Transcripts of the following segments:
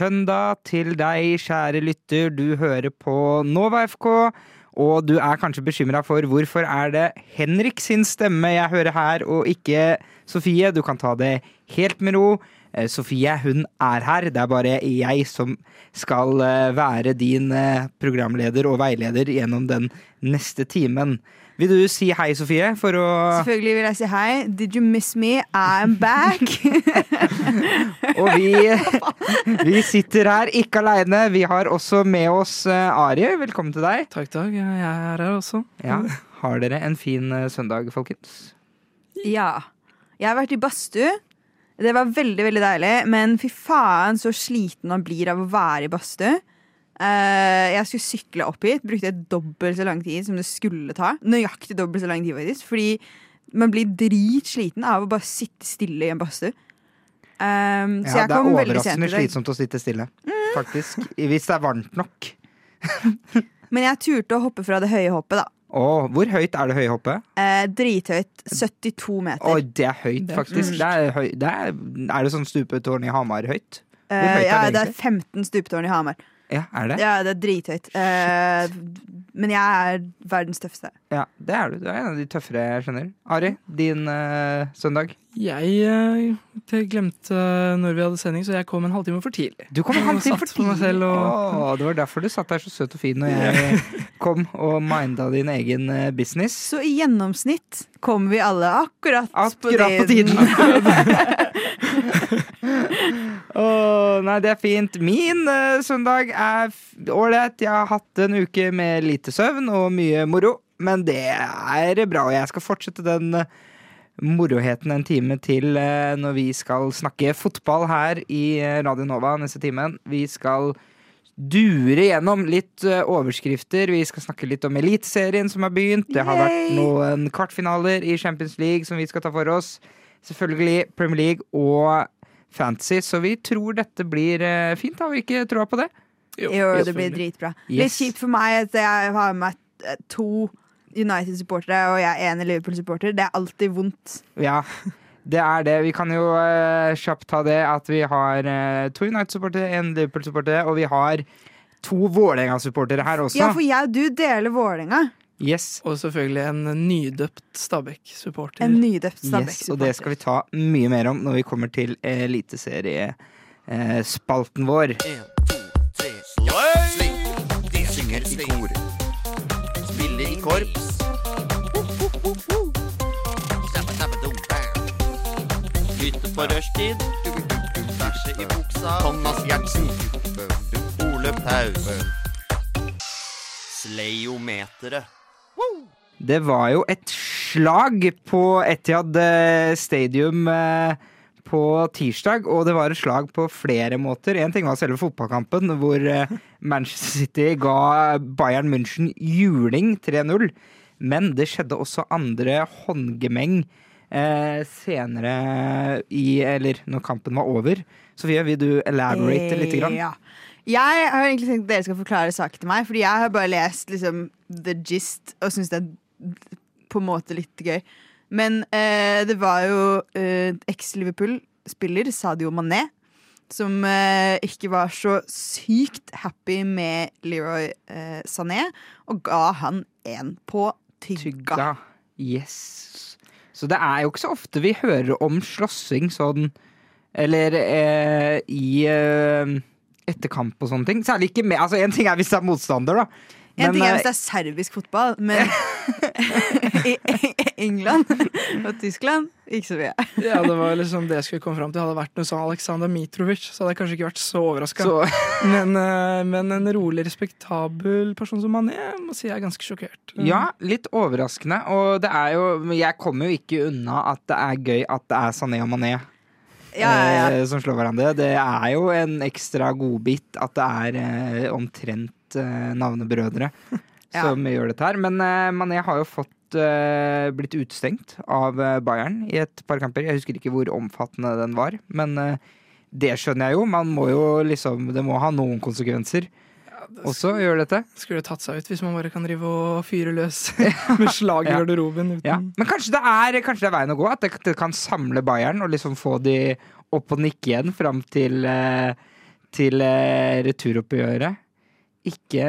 søndag til deg, kjære lytter. Du hører på Nova FK, og du er kanskje bekymra for hvorfor er det Henrik sin stemme jeg hører her, og ikke Sofie. Du kan ta det helt med ro. Eh, Sofie hun er her, det er bare jeg som skal eh, være din eh, programleder og veileder gjennom den neste timen. Vil du si hei, Sofie? For å Selvfølgelig vil jeg si hei. Did you miss me? I'm back. Og vi, vi sitter her ikke aleine. Vi har også med oss eh, Ari. Velkommen til deg. Takk, takk. Jeg er her også. Ja, Har dere en fin eh, søndag, folkens? ja. Jeg har vært i badstue. Det var veldig veldig deilig, men fy faen så sliten man blir av å være i badstue. Eh, jeg skulle sykle opp hit. Brukte dobbelt så lang tid som det skulle ta. Nøyaktig dobbelt så lang tid, faktisk. Fordi man blir dritsliten av å bare sitte stille i en badstue. Um, så Ja, jeg det er kom veldig sent overraskende slitsomt å sitte stille. Faktisk. Hvis det er varmt nok. Men jeg turte å hoppe fra det høye hoppet, da. Oh, hvor høyt er det høye hoppet? Eh, drithøyt. 72 meter. Oh, det er høyt, faktisk. Det er, høy, det er, er det sånn stupetårn i Hamar høyt? Eh, høyt er ja, det det er 15 stupetårn i Hamar. Ja, er det? Ja, det er drithøyt. Eh, men jeg er verdens tøffeste. Ja, det er du. Du er en av de tøffere jeg skjønner. Ari, din eh, søndag? Jeg eh, det glemte når vi hadde sending, så jeg kom en halvtime for tidlig. Du kom en halvtime for tidlig! selv og- Åh, det var derfor du satt der så søt og fin når jeg kom og minda din egen eh, business. Så i gjennomsnitt kom vi alle akkurat, Akkurat på tiden. Åh, nei, det er fint. Min uh, søndag er ålreit. Jeg har hatt en uke med lite søvn og mye moro. Men det er bra, og jeg skal fortsette den uh, moroheten en time til uh, når vi skal snakke fotball her i Radio Nova neste timen. Vi skal dure gjennom litt overskrifter. Vi skal snakke litt om Eliteserien som har begynt. Det har vært noen kvartfinaler i Champions League som vi skal ta for oss. Selvfølgelig Premier League og Fantasy, så vi tror dette blir eh, fint. Har vi ikke troa på det? Jo, det blir dritbra. Litt Yes. kjipt for meg at jeg har med meg eh, to United-supportere og jeg er en Liverpool-supporter. Det er alltid vondt. Ja, det er det. Vi kan jo uh, kjapt ta det at vi har uh, to United-supportere, en Liverpool-supporter, og vi har to Vålerenga-supportere her også. Ja, for jeg og du deler Vålerenga. Yes. Og selvfølgelig en nydøpt Stabæk-supporter. En nydøpt yes, og det skal vi ta mye mer om når vi kommer til eliteseriespalten vår. De synger i kor. Spiller i korps. Lytte på rushtid. Bæsje i buksa. Thomas Gjertsen. Ole Paus. Sleiometeret. Det var jo et slag på Etiad eh, Stadium eh, på tirsdag, og det var et slag på flere måter. Én ting var selve fotballkampen, hvor eh, Manchester City ga Bayern München juling 3-0. Men det skjedde også andre håndgemeng senere i Eller når kampen var over. Sofie, vil du elaborate litt? Grann? Ja. Jeg har egentlig tenkt at dere skal forklare saken til meg, Fordi jeg har bare lest liksom, the gist og syns det er på en måte litt gøy. Men eh, det var jo eh, eks-Liverpool-spiller Sadio Mané som eh, ikke var så sykt happy med Leroy eh, Sané, og ga han en på tygga. Tygga. Yes. Så det er jo ikke så ofte vi hører om slåssing sånn Eller eh, i eh, etter kamp og sånne ting. Særlig ikke med Altså, en ting er hvis det er motstander, da. En ting er eh, hvis det er serbisk fotball, men i England og Tyskland ikke så mye. Ja, det var liksom det jeg skulle komme fram til. Hadde det vært noe sånn Aleksandr Mitrovic, så hadde jeg kanskje ikke vært så overraska. Men, eh, men en rolig, respektabel person som Mané må si jeg er ganske sjokkert. ja, litt overraskende. Og det er jo Jeg kommer jo ikke unna at det er gøy at det er Sané og Mané Ja, ja, ja. eh, som slår hverandre. Det er jo en ekstra godbit at det er eh, eh, navnebrødre Ja. som gjør dette her. Men uh, Mané har jo fått uh, blitt utestengt av Bayern i et par kamper. Jeg husker ikke hvor omfattende den var, men det skjønner jeg jo. Man må jo liksom Det må ha noen konsekvenser også gjør dette. Skulle tatt seg ut hvis man bare kan drive og fyre løs med slag i Ja. garderoben. Uten. Ja. Men kanskje det, er, kanskje det er veien å gå? At det, det kan samle Bayern og liksom få de opp og nikke igjen fram til, til returoppgjøret. Ikke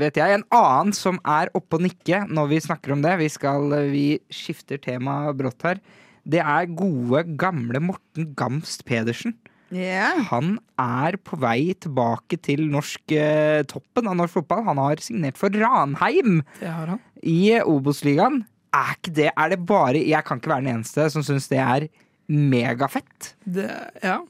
vet jeg. En annen som er oppe og nikke når vi snakker om det, vi, skal, vi skifter tema brått her, det er gode, gamle Morten Gamst Pedersen. Yeah. Han er på vei tilbake til norsk eh, toppen av norsk fotball. Han har signert for Ranheim Det har han. i Obos-ligaen. Er ikke det Er det bare Jeg kan ikke være den eneste som syns det er megafett. Det, ja.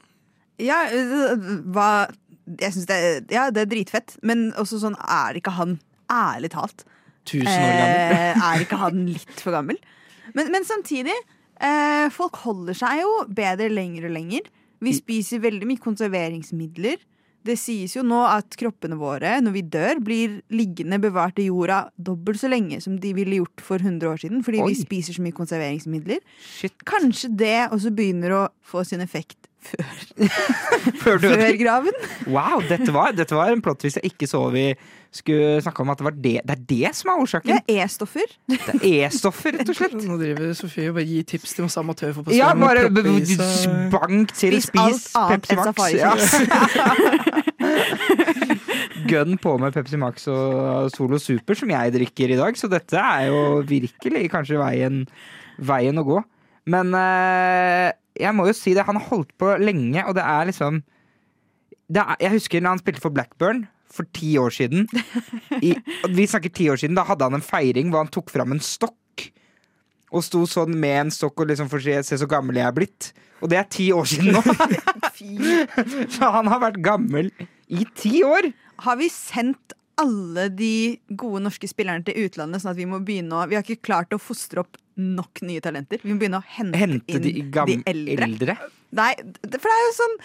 Ja, øh, hva Jeg synes det, er- ja, det er dritfett, men også sånn er ikke han ærlig talt. Tusen år gammel. Eh, er ikke han litt for gammel? Men, men samtidig, eh, folk holder seg jo bedre lenger og lenger. Vi spiser veldig mye konserveringsmidler. Det sies jo nå at kroppene våre, når vi dør, blir liggende bevart i jorda dobbelt så lenge som de ville gjort for 100 år siden, fordi Oi. vi spiser så mye konserveringsmidler. Shit. Kanskje det også begynner å få sin effekt før, Før du før graven? Wow, dette var, dette var en plott hvis jeg ikke så vi skulle snakke om at det var det. Det er det som er årsaken. Det er E-stoffer. Det er E-stoffer, rett og slett. Nå driver Sofie og bare gir tips til masse amatørfotballspillere. Ja, bare bank til Spis spis alt annet Pepsi enn Max. Safari Ja. Gun på med Pepsi Max og Solo Super, som jeg drikker i dag. Så dette er jo virkelig kanskje veien, veien å gå. Men eh, jeg må jo si det, han har holdt på lenge, og det er liksom det er, Jeg husker da han spilte for Blackburn for ti år siden. I, vi snakker ti år siden. Da hadde han en feiring hvor han tok fram en stokk. Og sto sånn med en stokk og liksom for å se, se så gammel jeg er blitt. Og det er ti år siden nå. Så han har vært gammel i ti år. Har vi sendt alle de gode norske spillerne til utlandet, sånn at vi må begynne å Vi har ikke klart å fostre opp nok nye talenter. Vi må begynne å hente, Hente inn de, de, eldre. eldre. Nei, for det er jo sånn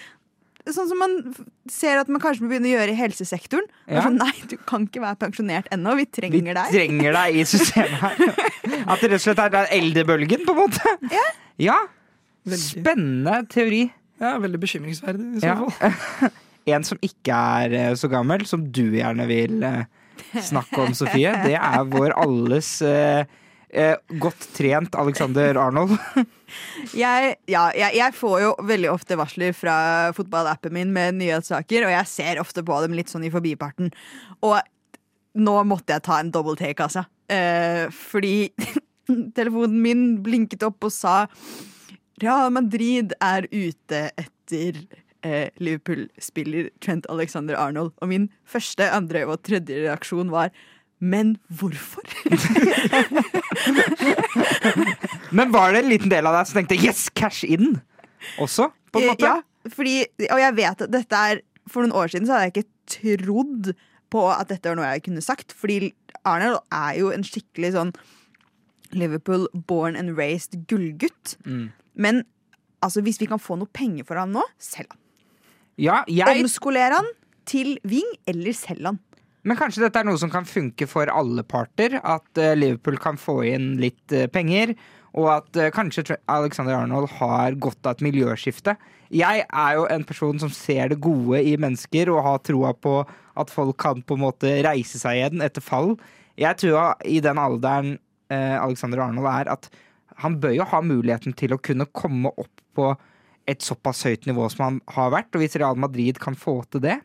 Sånn som man ser at man kanskje må begynne å gjøre i helsesektoren. Ja. Sånn, nei, du kan ikke være pensjonert ennå. Vi Vi trenger deg. trenger deg i systemet her. At det rett og slett er den eldrebølgen, på en måte. Ja. ja. Spennende teori. Ja, veldig bekymringsverdig i så Ja. En som ikke er eh, så gammel, som du gjerne vil eh, snakke om, Sofie, det er vår alles eh, eh, godt trent Alexander Arnold. Jeg, ja, jeg, jeg får jo veldig ofte varsler fra fotballappen min med nyhetssaker, og jeg ser ofte på dem litt sånn i forbiparten. Og nå måtte jeg ta en double take, altså. Eh, fordi telefonen min blinket opp og sa Real Madrid er ute etter eh, Liverpool-spiller Trent Alexander Arnold. Og min første, andre og tredje reaksjon var men hvorfor? Men var det en liten del av deg som tenkte 'yes, cash in' også? På en måte? Eh, Ja, fordi, og jeg vet at dette er For noen år siden så hadde jeg ikke trodd på at dette var noe jeg kunne sagt. Fordi Arnold er jo en skikkelig sånn Liverpool born and raised gullgutt. Mm. Men altså, hvis vi kan få noe penger for ham nå, selg han. Ja, jeg Omskoler han til wing, eller selg han. Men kanskje dette er noe som kan funke for alle parter? At eh, Liverpool kan få inn litt eh, penger, og at eh, kanskje Alexander Arnold har godt av et miljøskifte. Jeg er jo en person som ser det gode i mennesker og har troa på at folk kan på en måte reise seg igjen etter fall. Jeg tror i den alderen Alexander Arnold er, at han bør jo ha muligheten til å kunne komme opp på et såpass høyt nivå som han har vært. Og hvis Real Madrid kan få til det,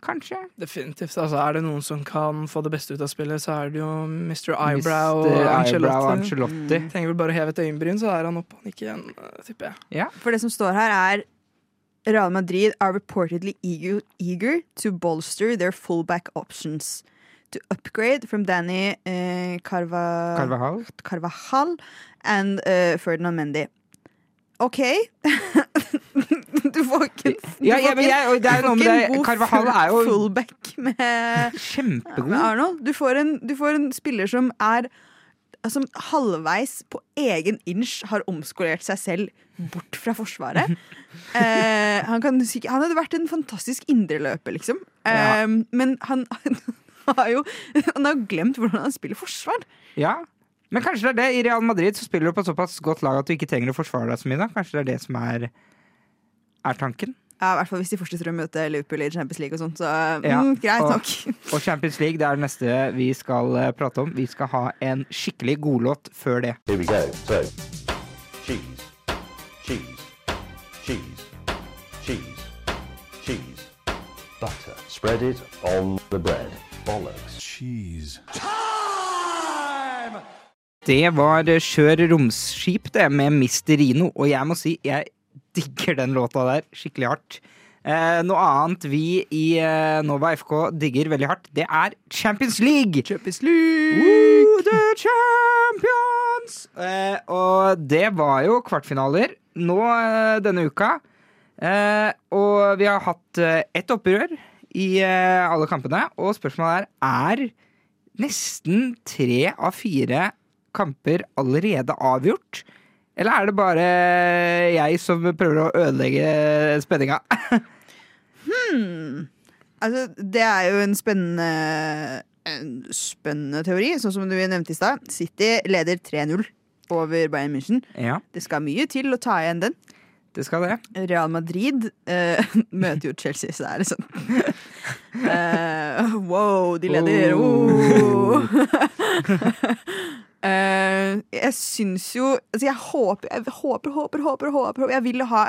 kanskje Definitivt. Altså, er det noen som kan få det beste ut av spillet, så er det jo Mr. Eyebrow Mr. og Eyebrow Ancelotti. Ancelotti. Trenger vel bare å heve et øyenbryn, så er han oppe og nikker igjen, tipper jeg. For det som står her, er Real Madrid are reportedly eager, eager to bolster their fullback options. To upgrade from Danny uh, Carva, Carvajal. Carvajal and uh, Ferdinand Mendy. OK. du får ikke Ja, ja, men jeg, og det er noe med det er jo fullback med med. Arnold. Du får, en, du får en spiller som er Som halvveis på egen inch har omskolert seg selv bort fra Forsvaret. Eh, han, kan, han hadde vært en fantastisk indreløper, liksom. Eh, Ja. Men han, han har jo Han har glemt hvordan han spiller forsvar. Ja. Men kanskje det er det. I Real Madrid så spiller du på et såpass godt lag at du ikke trenger å forsvare deg så mye. da Kanskje det er det som er, er tanken. Ja, I hvert fall hvis de fortsetter å møte Liverpool i Champions League og sånt. Så Ja, mm, greit og- nok. Og Champions League det er det neste vi skal eh, prate om. Vi skal ha en skikkelig godlåt før det. Here we go. So, cheese, cheese, cheese, cheese, cheese, butter. Spread it on the bread. Bollocks. Cheese. Det var Kjør Skjør romskip, det, med Mr. Rino. Og jeg må si, jeg digger den låta der skikkelig hardt. Eh, noe annet vi i eh, Nova FK digger veldig hardt, det er Champions League! Champions League! Woo, the champions! Eh, og det var jo kvartfinaler nå eh, denne uka. Eh, og vi har hatt eh, ett opprør i eh, alle kampene, og spørsmålet er er nesten tre av fire kamper allerede avgjort? Eller er det bare jeg som prøver å ødelegge spenninga? Altså, det er jo en spennende En spennende teori, sånn som du nevnte i stad. City leder 3-0 over Bayern München. ja, Det skal mye til å ta igjen den. det skal det. Real Madrid uh, møter jo Chelsea, så det er liksom Eh, Wow, de leder! Oh. Eh, jeg syns jo altså Jeg håper, jeg håper, håper, håper, håper Jeg vil ha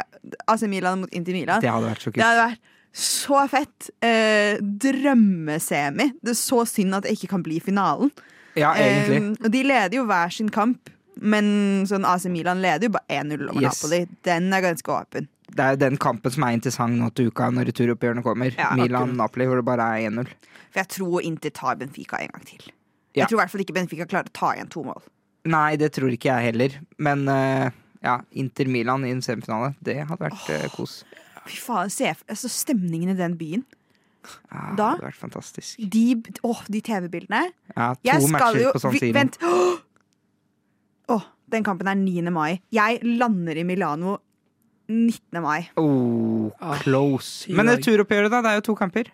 AC Milan mot Inter Milan. Det hadde vært så Det hadde vært så fett. Uh, drømmesemi. Det er så synd at det ikke kan bli finalen. Ja, egentlig. Uh, og de leder jo hver sin kamp, men sånn AC Milan leder jo bare 1-0 over Yes. Napoli. Den er ganske åpen. Det er den kampen som er interessant nå til uka når returoppgjørene kommer. Ja, Milan-Napoli, hvor det bare er 1-0. For jeg tror Inter tar Benfica en gang til. Ja. Jeg tror i hvert fall ikke Benfica klarer å ta igjen to mål. Nei, det tror ikke jeg heller. Men uh, ja, Inter Milan i en semifinale, det hadde vært uh, kos. Fy faen, se altså, stemningen i den byen. Ja, Da? Det hadde vært fantastisk. De, åh, de TV-bildene. Ja, to Jeg matcher jo på sånn Siro. Vent! Åh, den kampen er 9. mai. Jeg lander i Milano 19. mai. Oh, close. Men dag. returoppgjøret, da? Det er jo to kamper.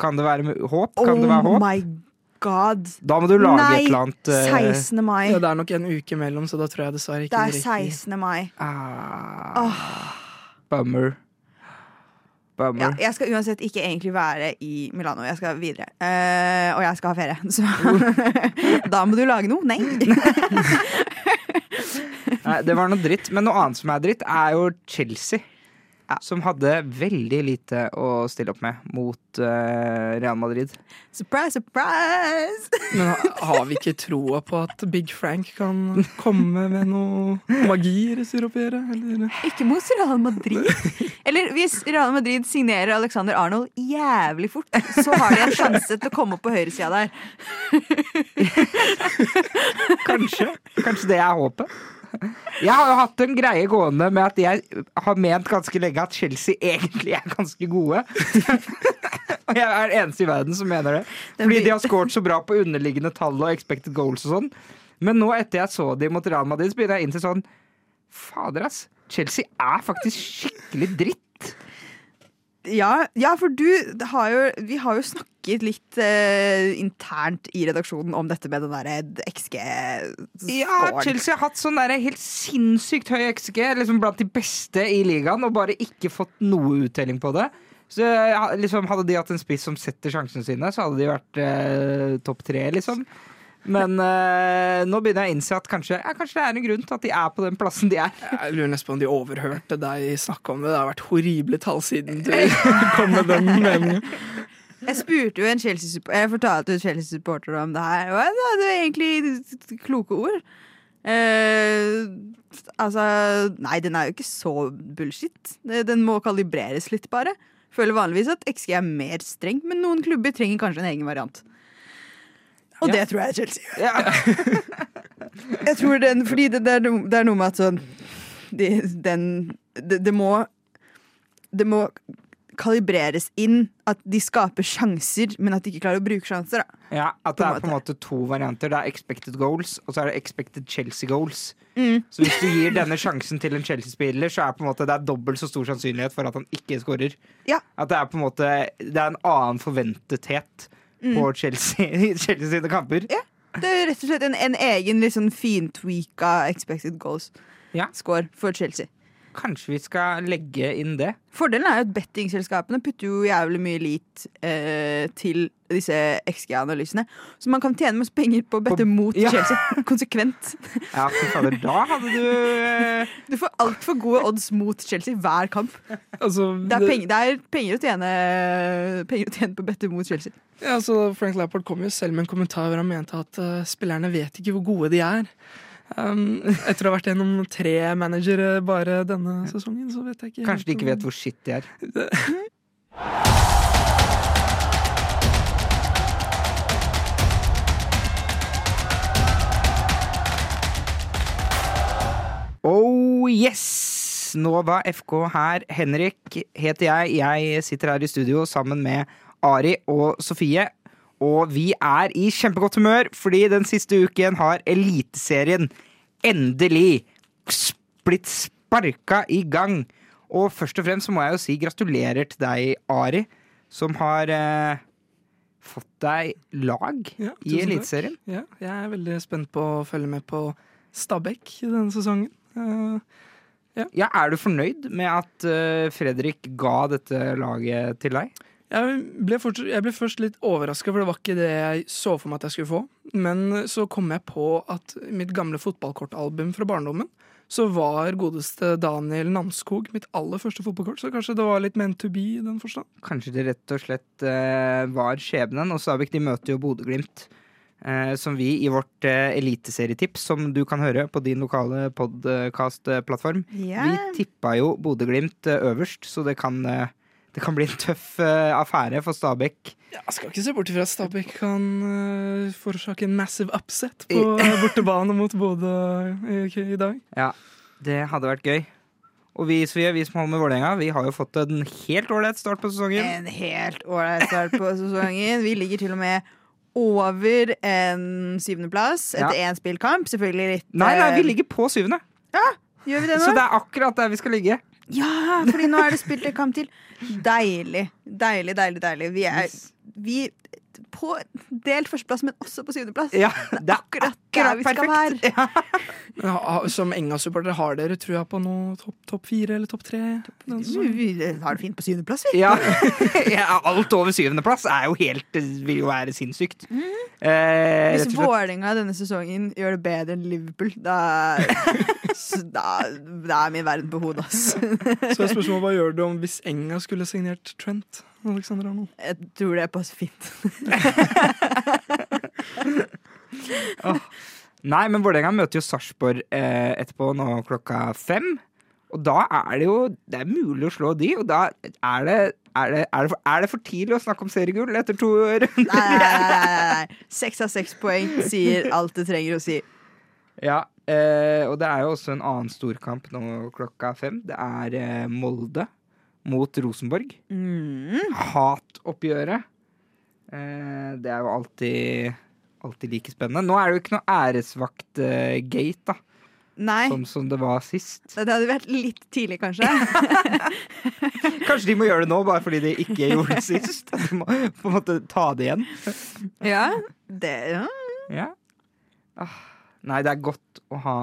Kan det være håp? Kan det være oh håp? my god. Da må du lage Nei, et eller annet uh... 16. mai. Ja, det er nok en uke mellom, så da tror jeg dessverre Det ikke er det rekker. 16. mai. ah, Bummer. Bummer. Ja, jeg skal uansett ikke egentlig være i Milano. Jeg skal videre. Uh, og jeg skal ha ferie. Så da må du lage noe. Nei. Nei, det var noe dritt. Men noe annet som er dritt, er jo Chelsea. Ja. Som hadde veldig lite å stille opp med mot uh, Real Madrid. Surprise, surprise! Men har vi ikke troa på at Big Frank kan komme med noe magi i? Eller? Ikke mot Real Madrid. Eller hvis Real Madrid signerer Alexander Arnold jævlig fort, så har de en sjanse til å komme opp på høyresida der. Kanskje. Kanskje det er håpet. Jeg har jo hatt en greie gående med at jeg har ment ganske lenge at Chelsea egentlig er ganske gode. Og jeg er den eneste i verden som mener det. Fordi de har scoret så bra på underliggende tall og expected goals og sånn. Men nå etter jeg så de mot Real Madrid, så begynner jeg inn til sånn Fader, ass. Chelsea er faktisk skikkelig dritt. Ja, ja, for du har jo Vi har jo snakket litt eh, internt i redaksjonen om dette med den derre XG-scoren. Ja, Chelsea har hatt sånn der helt sinnssykt høy XG, liksom blant de beste i ligaen, og bare ikke fått noe uttelling på det. Så liksom, Hadde de hatt en spiss som setter sjansene sine, så hadde de vært eh, topp tre, liksom. Men uh, nå begynner jeg å innse at kanskje, ja, kanskje det er en grunn til at de er på den plassen de er. Jeg lurer nesten på om de overhørte deg snakke om det. Det har vært horrible tall siden du kom med den meningen. Jeg spurte jo en Chelsea Jeg fortalte jo Chelsea-supporter om det her, og det hadde egentlig kloke ord. Uh, altså Nei, den er jo ikke så bullshit. Den må kalibreres litt, bare. Føler vanligvis at XG er mer streng, men noen klubber trenger kanskje en egen variant. Og det tror jeg Chelsea. Ja. Jeg tror den, fordi det, det, er, no, det er noe med at sånn de, den, det, det må Det må kalibreres inn at de skaper sjanser, men at de ikke klarer å bruke sjanser. Da. Ja, At det På er på en måte to varianter. Det er expected goals, og så er det expected Chelsea goals. Mm. Så hvis du gir denne sjansen til en Chelsea-spiller, så er på en måte det er dobbelt så stor sannsynlighet for at han ikke skårer. Ja. At det er på en måte Det er en annen forventethet på Chelsea, Chelsea sine kamper. Mm. Ja. Det er rett og slett en, en egen litt sånn fintweaka expected goals-score Ja. for Chelsea. Kanskje vi skal legge inn det. Fordelen er jo at bettingselskapene putter jo jævlig mye lit eh, til disse XG-analysene. Så man kan tjene masse penger på å bette På- mot Ja. Chelsea. Konsekvent. Ja, fy fader, da hadde du eh, Du får altfor gode odds mot Chelsea hver kamp. Altså, Det er penger, det er penger, å, tjene, penger å tjene på å bette mot Chelsea. Ja, altså, Frank Lappard kom jo selv med en kommentar hvor han mente at uh, spillerne vet ikke hvor gode de er. Um, etter å ha vært gjennom tre managere bare denne sesongen, så vet jeg ikke Kanskje de ikke vet hvor shit de er. Oh yes! Nova FK her. Henrik heter jeg. Jeg sitter her i studio sammen med Ari og Sofie. Og vi er i kjempegodt humør, fordi den siste uken har Eliteserien endelig blitt sparka i gang. Og først og fremst så må jeg jo si gratulerer til deg, Ari, som har eh, fått deg lag Ja, i. Eliteserien. Ja, jeg er veldig spent på å følge med på Stabæk i denne sesongen. Uh, Ja, Er du fornøyd med at uh, Fredrik ga dette laget til deg? Jeg ble, fortsatt, jeg ble først litt overraska, for det var ikke det jeg så for meg at jeg skulle få. Men så kom jeg på at mitt gamle fotballkortalbum fra barndommen, så var godeste Daniel Namskog mitt aller første fotballkort. Så kanskje det var litt meant to be i den forstand. Kanskje det rett og slett uh, var skjebnen. Og Stabæk de møter jo Bodø-Glimt. uh, som vi i vårt uh, eliteserietips, som du kan høre på din lokale podkastplattform yeah. Vi tippa jo Bodø-Glimt øverst, så det kan, eh, det kan bli en tøff uh, affære for Stabæk. Jeg skal ikke se bort ifra at Stabæk kan uh, forårsake en massive upset på uh, bortebane mot Bodø i, i dag. Ja, det hadde vært gøy. Og vi, Sofie, vi som holder med Vålerenga, vi har jo fått en helt ålreit start på sesongen. En helt ålreit start på sesongen. Vi ligger til og med over en syvendeplass etter én spillkamp. Selvfølgelig litt Nei, nei, vi eh, ligger på syvende. Gjør vi det Så det er akkurat der vi skal ligge. Ja, fordi nå er det spilt en kamp til. Deilig. Deilig, deilig, deilig. Vi er vi, på delt førsteplass, men også på syvendeplass. Ja, det er Akkurat der vi skal være. Ja. Som Enga-supportere, har dere trua på noe topp top fire eller topp tre? Top. Vi har det fint på syvendeplass, vi. Ja. ja, alt over syvendeplass er jo helt vil jo være sinnssykt. Eh, Hvis. Vålerenga denne sesongen gjør det bedre enn Liverpool, da, da, da er min verden på hodet, ass. Så er spørsmålet hva gjør du om hvis Enga skulle signert Trent? Alexander Arnold? Jeg tror det passer fint. Nei, men Vålerenga møter jo Sarpsborg eh, etterpå nå klokka fem. Og da er det jo Det er mulig å slå de, og da er det er det, er, det for, er det for tidlig å snakke om seriegull etter to runder? Nei, nei, nei, nei. Seks av seks poeng sier alt det trenger å si. Ja, eh, og det er jo også en annen storkamp nå klokka fem. Det er eh, Molde mot Rosenborg. Mm. Hatoppgjøret. Eh, det er jo alltid, alltid like spennende. Nå er det jo ikke noe æresvakt-gate, da. Nei, Som, som det var sist. det hadde vært litt tidlig, kanskje. Kanskje de må gjøre det nå, bare fordi de ikke gjorde det sist. De må på en måte ta det igjen. Ja, det ja. Ja. Ah, nei, det er godt å ha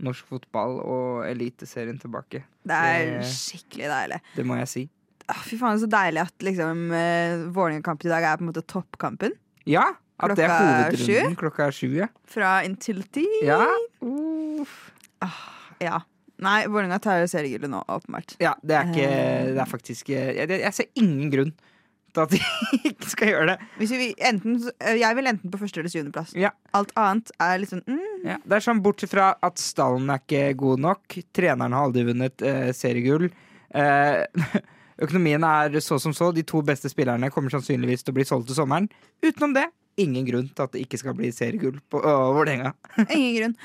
norsk fotball og Eliteserien tilbake. Det er Det- skikkelig deilig. Det må jeg si. Ah, fy faen, så deilig at liksom, uh, Vålerenga-kampen i dag er på en måte toppkampen. Ja, at det er hovedrunden sju. Klokka er sju, ja. Fra Intility. Ja. Uff. Ja. Nei, Vålerenga tar jo seriegullet nå, åpenbart. ja, det er ikke Det er faktisk jeg, jeg jeg ser ingen grunn til at de ikke skal gjøre det. Hvis vi, enten, jeg vil enten på første eller syvendeplass. Ja. Alt annet er litt sånn mm, Ja, det er sånn Bortsett fra at stallen er ikke god nok. Treneren har aldri vunnet eh, seriegull. Eh, økonomien er så som så. De to beste spillerne kommer sannsynligvis til å bli solgt til sommeren. Utenom det, ingen grunn til at det ikke skal bli seriegull på øh, Vålerenga. Ingen grunn.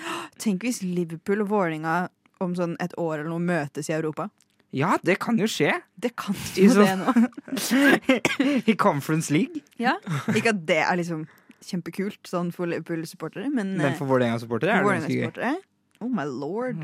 Tenk hvis Liverpool og Vålerenga om sånn et år eller noe møtes i Europa. Ja, det kan jo skje. Det kan jo så- det nå. I Conference League. Ja. Ikke at det er liksom kjempekult sånn for Liverpool-supportere, men, Men eh, for Vålerenga-supportere er det ganske gøy. Oh my lord.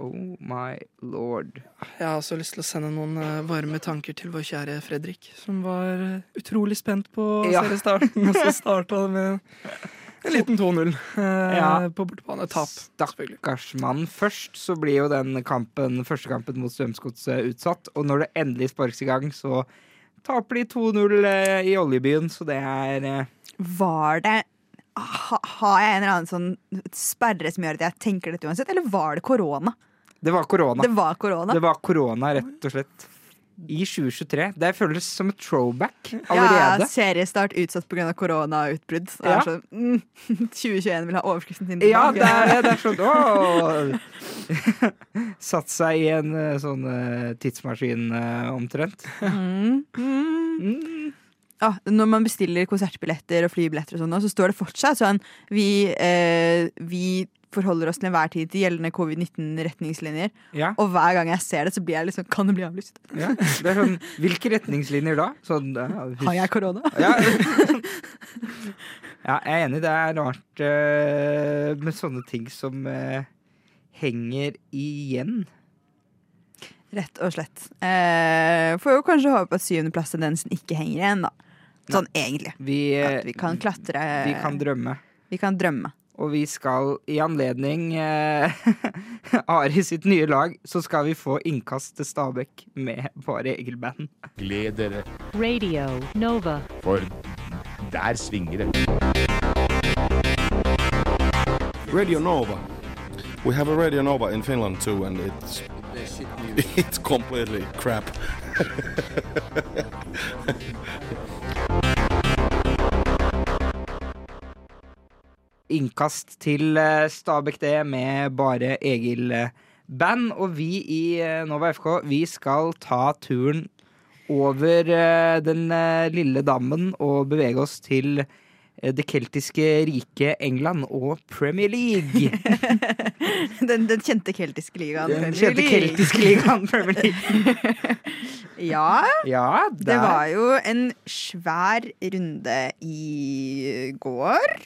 Oh my lord. Jeg har også lyst til å sende noen eh, varme tanker til vår kjære Fredrik, som var eh, utrolig spent på Ja. seriestarten, og så starta det med en liten 2-0 eh, Ja. på bortebane. Tap, Stakkars mann. Først så blir jo den kampen, første kampen mot Strømsgodset utsatt, og når det endelig sparkes i gang, så Taper de 2-0 eh, i oljebyen, så det er eh, Var det ha, Har jeg en eller annen sånn sperre som gjør at jeg tenker dette uansett, eller var det korona? Det var korona. Det var korona. Det var korona, rett og slett. I 2023. Det føles som et throwback Ja, seriestart utsatt pga. koronautbrudd. Det Ja. sånn, mm, 2021 vil ha overskriften sin Ja, det er det. Er sånn å Satt seg i en eh, sånn eh, tidsmaskin eh, omtrent. Mm. Mm. Ah, når man bestiller konsertbilletter og flybilletter, og sånn, så står det fortsatt sånn vi, eh, vi forholder oss til enhver tid til gjeldende covid-19-retningslinjer. Ja, Og hver gang jeg ser det, så blir jeg liksom Kan det bli avlyst? ja. Det sånn, hvilke retningslinjer da? Sånn, ja, Har jeg korona? Ja. ja, jeg er enig. Det er rart uh, med sånne ting som uh, henger igjen. Rett og slett. Eh, får jo kanskje håpe at syvendeplass-tendensen ikke henger igjen, da. Sånn egentlig. Vi, eh, At vi kan klatre. vi kan drømme. vi kan drømme. Og vi skal i anledning eh, Ari sitt nye lag, så skal vi få innkast til Stabæk med bare Egil-band. Gled dere, Radio Nova. for der svinger det. Radio Nova. We have a Radio Nova in Finland too, and it's it's completely crap. Innkast til eh, Stabæk det med bare Egil-band. Og vi i eh, Nova FK, vi skal ta turen over eh, den lille dammen og bevege oss til det keltiske riket England og Premier League. Den, den kjente keltiske ligaen. Den Premier League. keltiske ligaen Premier League. Ja, Ja, det var jo en svær runde i går.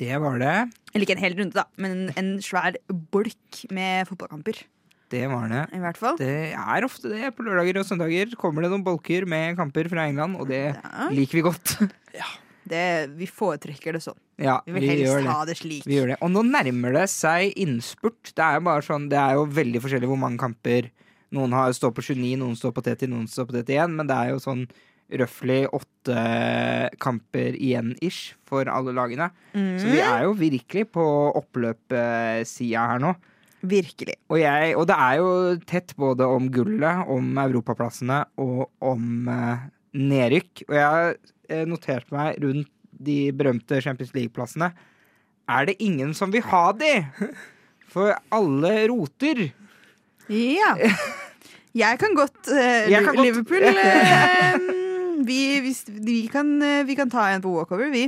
Det var det. Eller ikke en hel runde, da, men en svær bolk med fotballkamper. Det var det. I hvert fall. Det er ofte det. På lørdager og søndager kommer det noen bolker med kamper fra England, og det Ja. liker vi godt. Det, vi foretrekker det sånn. Ja, Vi vil helst det. ha det slik. Vi gjør det. Og nå nærmer det seg innspurt. Det er jo bare sånn, det er jo veldig forskjellig hvor mange kamper Noen har, står på 29, noen står på 30, noen står på 31, men det er jo sånn røftlig åtte kamper igjen ish for alle lagene. Så vi er jo virkelig på oppløpssida her nå. Virkelig. Og, jeg, og det er jo tett både om gullet, om europaplassene og om eh, nedrykk. Og jeg har eh, notert meg rundt de berømte Champions League-plassene. Er det ingen som vil ha de? For alle roter. Ja. Jeg kan godt uh, Jeg kan Liverpool eh, vi, hvis, vi, kan, eh, vi kan ta en på walkover, vi.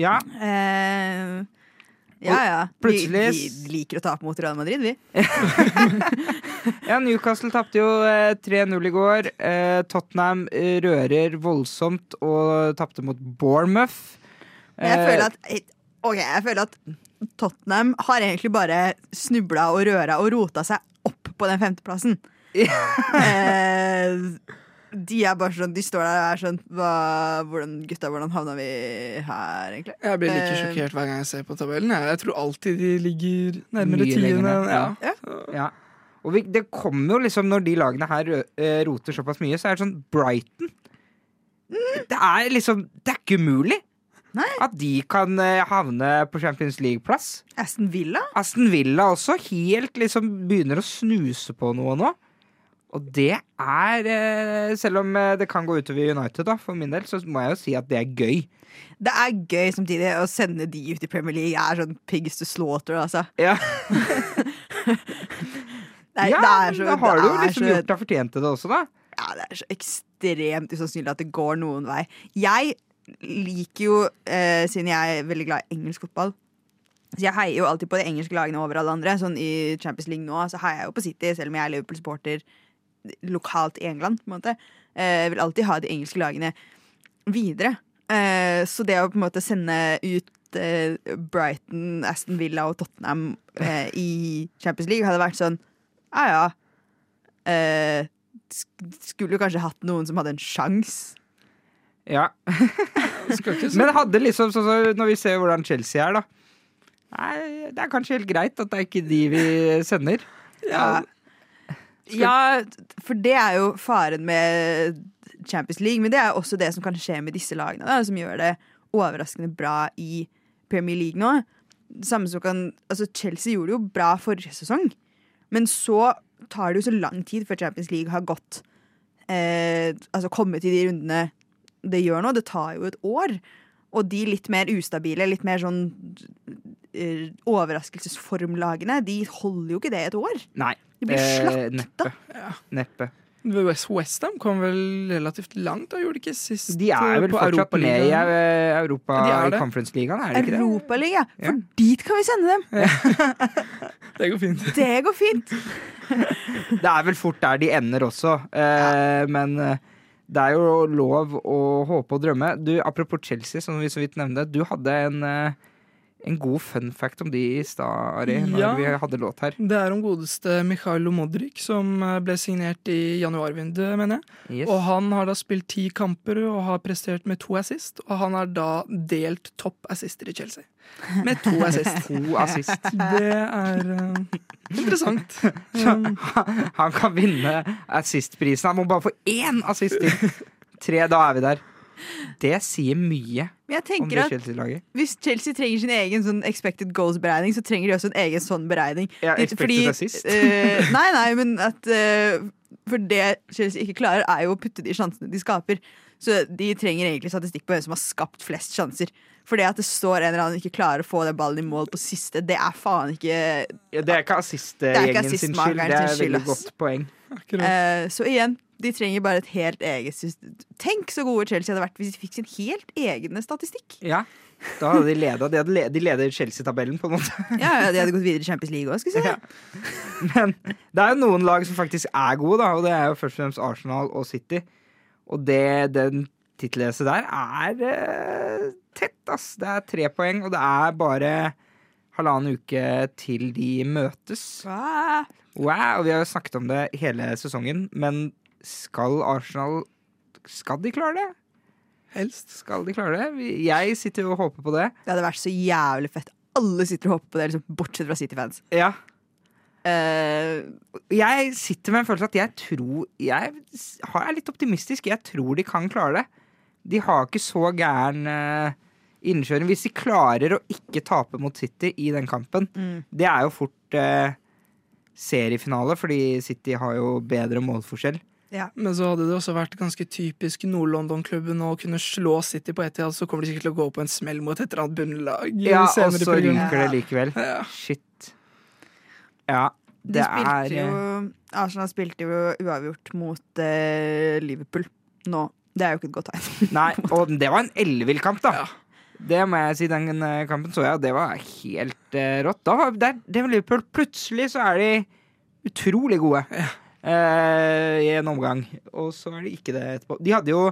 Ja, Eh, ja, ja. Vi, vi liker å tape mot Real Madrid, vi. ja Newcastle tapte jo eh, 3-0 i går. Eh, Tottenham eh, rører voldsomt og tapte mot Bournemouth. Jeg Eh, føler at okay, jeg føler at Tottenham har egentlig bare snubla og røra og rota seg opp på den femteplassen. eh, de er bare sånn De står der og er sånn hva, hvordan, Gutta, hvordan havna vi her, egentlig? Jeg blir like Eh, sjokkert hver gang jeg ser på tabellen. Jeg, jeg tror alltid de ligger nærmere tiende. Ja. ja. Ja. Og vi, det kommer jo liksom Når de lagene her eh, roter såpass mye, så er det sånn Brighton Det er liksom Det er ikke umulig Nei. at de kan eh, havne på Champions League-plass. Aston Villa? Aston Villa også helt liksom begynner å snuse på noe nå. Og det er eh, Selv om eh, det kan gå utover United, da, for min del, så må jeg jo si at det er gøy. Det er gøy samtidig å sende de ut i Premier League. er sånn pigs to slaughter, altså. Ja, er, ja det er så, da har du jo liksom så, gjort deg fortjent til det også, da. ja, det er så ekstremt usannsynlig at det går noen vei. Jeg liker jo, eh, siden jeg er veldig glad i engelsk fotball Så jeg heier jo alltid på de engelske lagene over alle andre. Sånn I Champions League nå så heier jeg jo på City, selv om jeg er Liverpool-supporter lokalt i England. på en måte eh, Jeg vil alltid ha de engelske lagene videre. Eh, så det å på en måte sende ut eh, Brighton, Aston Villa og Tottenham eh, i Champions League hadde vært sånn Ja ja. Eh, skulle jo kanskje hatt noen som hadde en sjanse. Ja. Men det hadde liksom sånn som når vi ser hvordan Chelsea er, da. Nei, det er kanskje helt greit at det er ikke de vi sender. Ja. Ja, for det er jo faren med Champions League. Men det er også det som kan skje med disse lagene, da, som gjør det overraskende bra i Premier League nå. Samme som kan, altså Chelsea gjorde det jo bra forrige sesong, men så tar det jo så lang tid før Champions League har gått eh, Altså kommet i de rundene det gjør nå. Det tar jo et år. Og de litt mer ustabile, litt mer sånn eh, overraskelsesformlagene, de holder jo ikke det et år. Nei. De blir eh, slakta. Neppe. Neppe. West Westham kom vel relativt langt, da gjorde de ikke sist De er eh, vel fortsatt med i eh, Europa Ja, de er. Conference-ligaen, er de ikke det? Europaliga. Ja. For dit kan vi sende dem! Det går fint. Det går fint. Det er vel fort der de ender også, eh, men det er jo lov å håpe og drømme. Du, Apropos Chelsea, som vi så vidt nevnte. Du hadde en, eh, en god fun fact om de i stad, Ari, når Ja. vi hadde låt her. Det er om godeste Mikhailo Modric, som eh, ble signert i januarvinduet, mener jeg. Yes. Og han har da spilt ti kamper og har prestert med to assist. Og han er da delt topp assister i Chelsea. Med to assist. To assist. Det er uh, interessant. Så han kan vinne assistprisen. Han må bare få én assist til. Tre, da er vi der. Det sier mye Men jeg om tenker det at Chelsea-laget. hvis Chelsea trenger sin egen sånn expected goals-beregning, så trenger de også en egen sånn beregning. Ja, expected assist. eh, nei, nei, men at eh, For det Chelsea ikke klarer, er jo å putte de sjansene de skaper. Så de trenger egentlig statistikk på hvem som har skapt flest sjanser. For det at det står en eller annen ikke klarer å få den ballen i mål på siste, det er faen ikke Ja, det er ikke Det er assistgjengen ikke sin skyld. Det er et veldig ass. godt poeng. Eh, Så igjen, de trenger bare et helt eget system. Tenk så gode Chelsea hadde vært hvis de fikk sin helt egne statistikk. Ja, da hadde de leda. De, hadde le de leder Chelsea-tabellen, på en måte. Ja, ja, De hadde gått videre i Champions League òg, skulle jeg si. Ja. Men det er jo noen lag som faktisk er gode, da, og det er jo først og fremst Arsenal og City. Og det, den tittelleset der er eh, tett, ass. Det er tre poeng, og det er bare halvannen uke til de møtes. Ah. Wow, og vi har jo snakket om det hele sesongen, men skal Arsenal Skal de klare det? Helst. Skal de klare det? Jeg sitter jo og håper på det. Det hadde vært så jævlig fett. Alle sitter og håper på det, liksom, bortsett fra City-fans. Ja. Uh, Jeg sitter med en følelse at jeg tror Jeg er litt optimistisk. Jeg tror de kan klare det. De har ikke så gæren uh, innkjøring. Hvis de klarer å ikke tape mot City i den kampen, Mm. det er jo fort uh, seriefinale, fordi City har jo bedre målforskjell. Men så hadde det også vært ganske typisk Nord-London-klubben å kunne slå City på Etiad, så kommer de sikkert til å gå på en smell mot et eller annet bunnlag. Ja, og så ryker det likevel. Ja. Shit. Ja, det er eh, jo Arsenal spilte jo uavgjort mot uh, Liverpool nå. Det er jo ikke et godt tegn. Nei, og det var en ellevill kamp, da. Ja. Det må jeg si, den eh, kampen så jeg, og det var helt uh, rått. Da, var- det, det var Liverpool. Plutselig så er de utrolig gode eh, i en omgang, og så er det ikke det etterpå. De hadde jo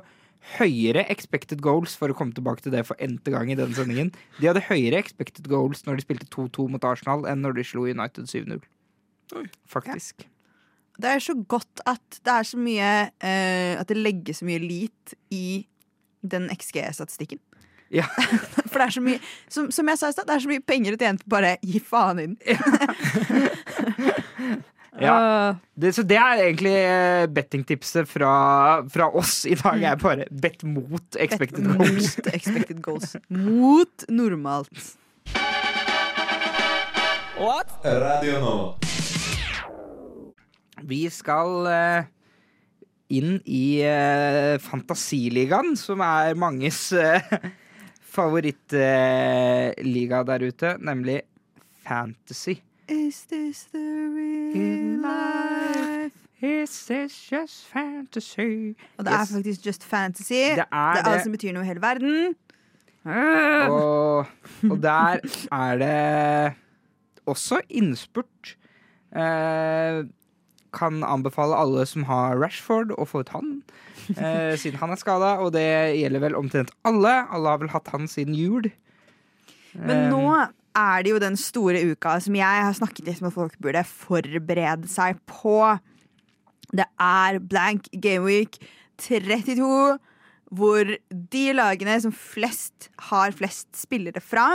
høyere expected goals, for å komme tilbake til det for n-te gang i denne sendingen. De hadde høyere expected goals når de spilte 2-2 mot Arsenal, enn når de slo United 7-0. Faktisk. Faktisk. Det er så godt at det er så mye uh, At det legges så mye lit i den XG-statistikken. Ja. For det er så mye Som, som jeg sa i stad, det er så mye penger å tjene på bare gi faen i den. Ja. Ah, Det, så det er egentlig eh, bettingtipset fra, fra oss i dag. er bare bet mot expected bet goals. Mot expected goals. Mot normalt. Radio nå. Vi skal eh, inn i eh, Fantasiligaen, som er manges uh, favorittliga der ute, nemlig Fantasy. Is this the real life? Is this just fantasy? Og det er faktisk just fantasy. Det Det er er alt som betyr noe i hele verden. Ah. Og, og der er det også innspurt. Eh, kan anbefale alle som har Rashford, å få ut han. Eh, siden han er skada, og det gjelder vel omtrent alle. Alle har vel hatt han siden jul. Men Eh, nå er det jo den store uka som jeg har snakket litt at folk burde forberede seg på. Det er blank gameweek 32, hvor de lagene som flest har flest spillere fra,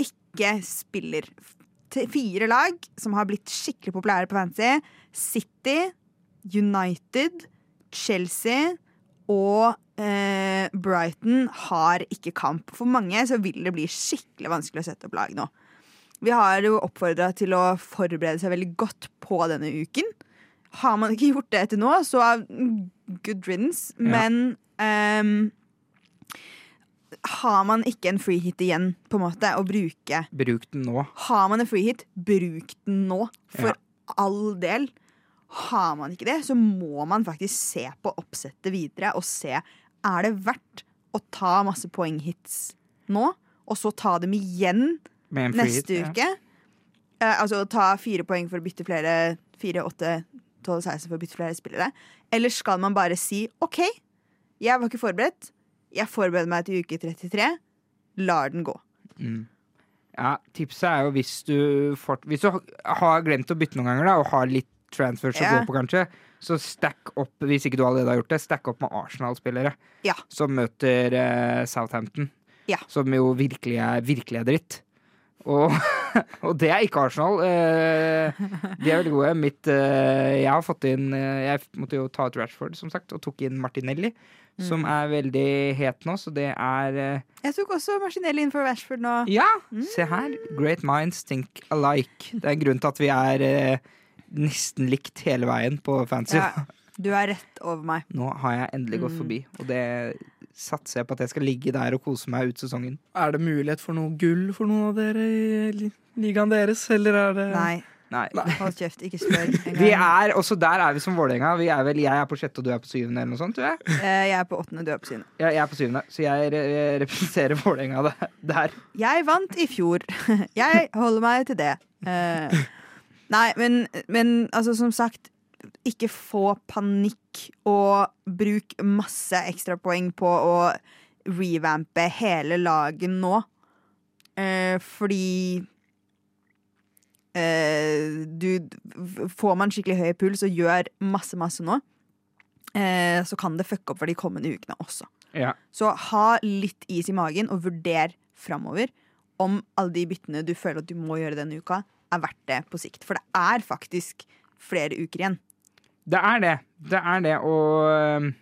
ikke spiller. Fire lag som har blitt skikkelig populære på fantasy. City, United, Chelsea Og eh, Brighton har ikke kamp. For mange så vil det bli skikkelig vanskelig å sette opp lag nå. Vi har jo oppfordra til å forberede seg veldig godt på denne uken. Har man ikke gjort det til nå, så mm, good riddance. Ja. Men um, har man ikke en free hit igjen, på en måte, å bruke Bruk den nå. Har man en free hit, bruk den nå. For Ja. all del. Har man ikke det, så må man faktisk se på oppsettet videre og se Er det verdt å ta masse poenghits nå, og så ta dem igjen neste hit, ja. uke? Eh, altså ta fire poeng for å bytte flere Fire, åtte, tolv, 16 for å bytte flere spillere? Eller skal man bare si OK, jeg var ikke forberedt. Jeg forbereder meg til uke 33. Lar den gå. Mm. Ja, tipset er jo hvis du, fort, hvis du har glemt å bytte noen ganger da, og har litt transfers å gå på, kanskje, så stack opp, hvis ikke du allerede har gjort det, stack opp med Arsenal-spillere Ja. som møter eh, Southampton. Ja. Som jo virkelig er, virkelig er dritt. Og, og det er ikke Arsenal. Eh, de er veldig gode. Mitt, eh, jeg har fått inn Jeg måtte jo ta ut Rashford, som sagt, og tok inn Martinelli. Mm. Som er veldig het nå, så det er Jeg tok også Martinelli inn for Rashford nå. ja, se her. Great minds think alike. Det er en grunn til at vi er nesten likt hele veien på fancy. Ja, du er rett over meg. Nå har jeg endelig gått Mm. forbi, og det satser jeg på at jeg skal ligge der og kose meg ut sesongen. Er det mulighet for noe gull for noen av dere i ligaen deres, eller er det Nei, Nei. hold kjeft, ikke spør engang. Vi er, også der er vi som Vålerenga. Er jeg er på sjette, og du er på syvende, eller noe sånt, tror jeg. Eh, Jeg er på åttende, du er på syvende. Jeg, jeg er på syvende, så jeg re representerer Vålerenga der. Jeg vant i fjor. Jeg holder meg til det. Nei, men, men altså, som sagt, ikke få panikk og bruk masse ekstrapoeng på å revampe hele laget nå. Eh, fordi eh, du Får man skikkelig høy puls og gjør masse, masse nå, eh, så kan det fucke opp for de kommende ukene også. Ja. Så ha litt is i magen og vurder framover om alle de byttene du føler at du må gjøre denne uka, er verdt det på sikt. For det er faktisk flere uker igjen. Det er det. Det er det, og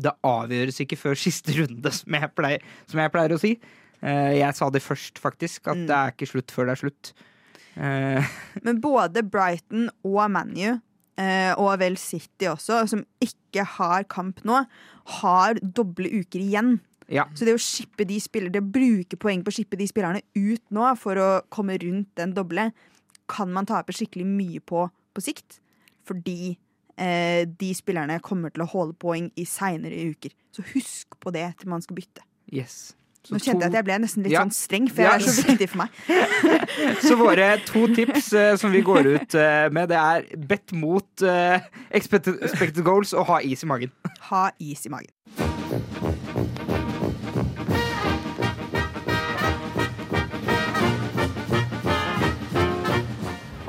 det avgjøres ikke før siste runde, som jeg pleier, som jeg pleier å si. Eh, jeg sa det først, faktisk, at Mm. det er ikke slutt før det er slutt. Eh, Men både Brighton og ManU, eh, og vel City også, som ikke har kamp nå, har doble uker igjen. Ja. Så det å shippe de spillere, det å bruke poeng på å shippe de spillerne ut nå for å komme rundt den doble, kan man tape skikkelig mye på på sikt. Fordi eh, de spillerne kommer til å holde poeng i seinere uker. Så husk på det til man skal bytte. Yes. Så, Nå kjente jeg at jeg ble nesten litt Ja. sånn streng, for Ja. det er så viktig for meg. så våre to tips uh, som vi går ut uh, med, det er bet mot uh, expected, expected goals og ha is i magen. Ha is i magen.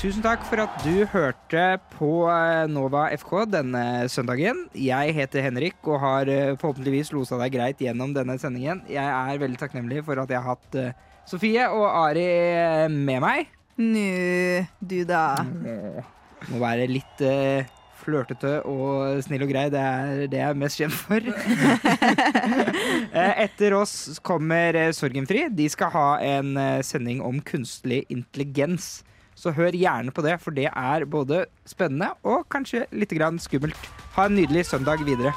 Tusen takk for at du hørte på eh, Nova FK denne søndagen. Jeg heter Henrik og har eh, forhåpentligvis losa deg greit gjennom denne sendingen. Jeg er veldig takknemlig for at jeg har hatt eh, Sofie og Ari med meg. Nå, du da. Må være litt flørtete og snill og grei. Det er det jeg er mest kjent for. Etter oss kommer Sorgenfri. De skal ha en sending om kunstig intelligens. Så hør gjerne på det, for det er både spennende og kanskje litt skummelt. Ha en nydelig søndag videre.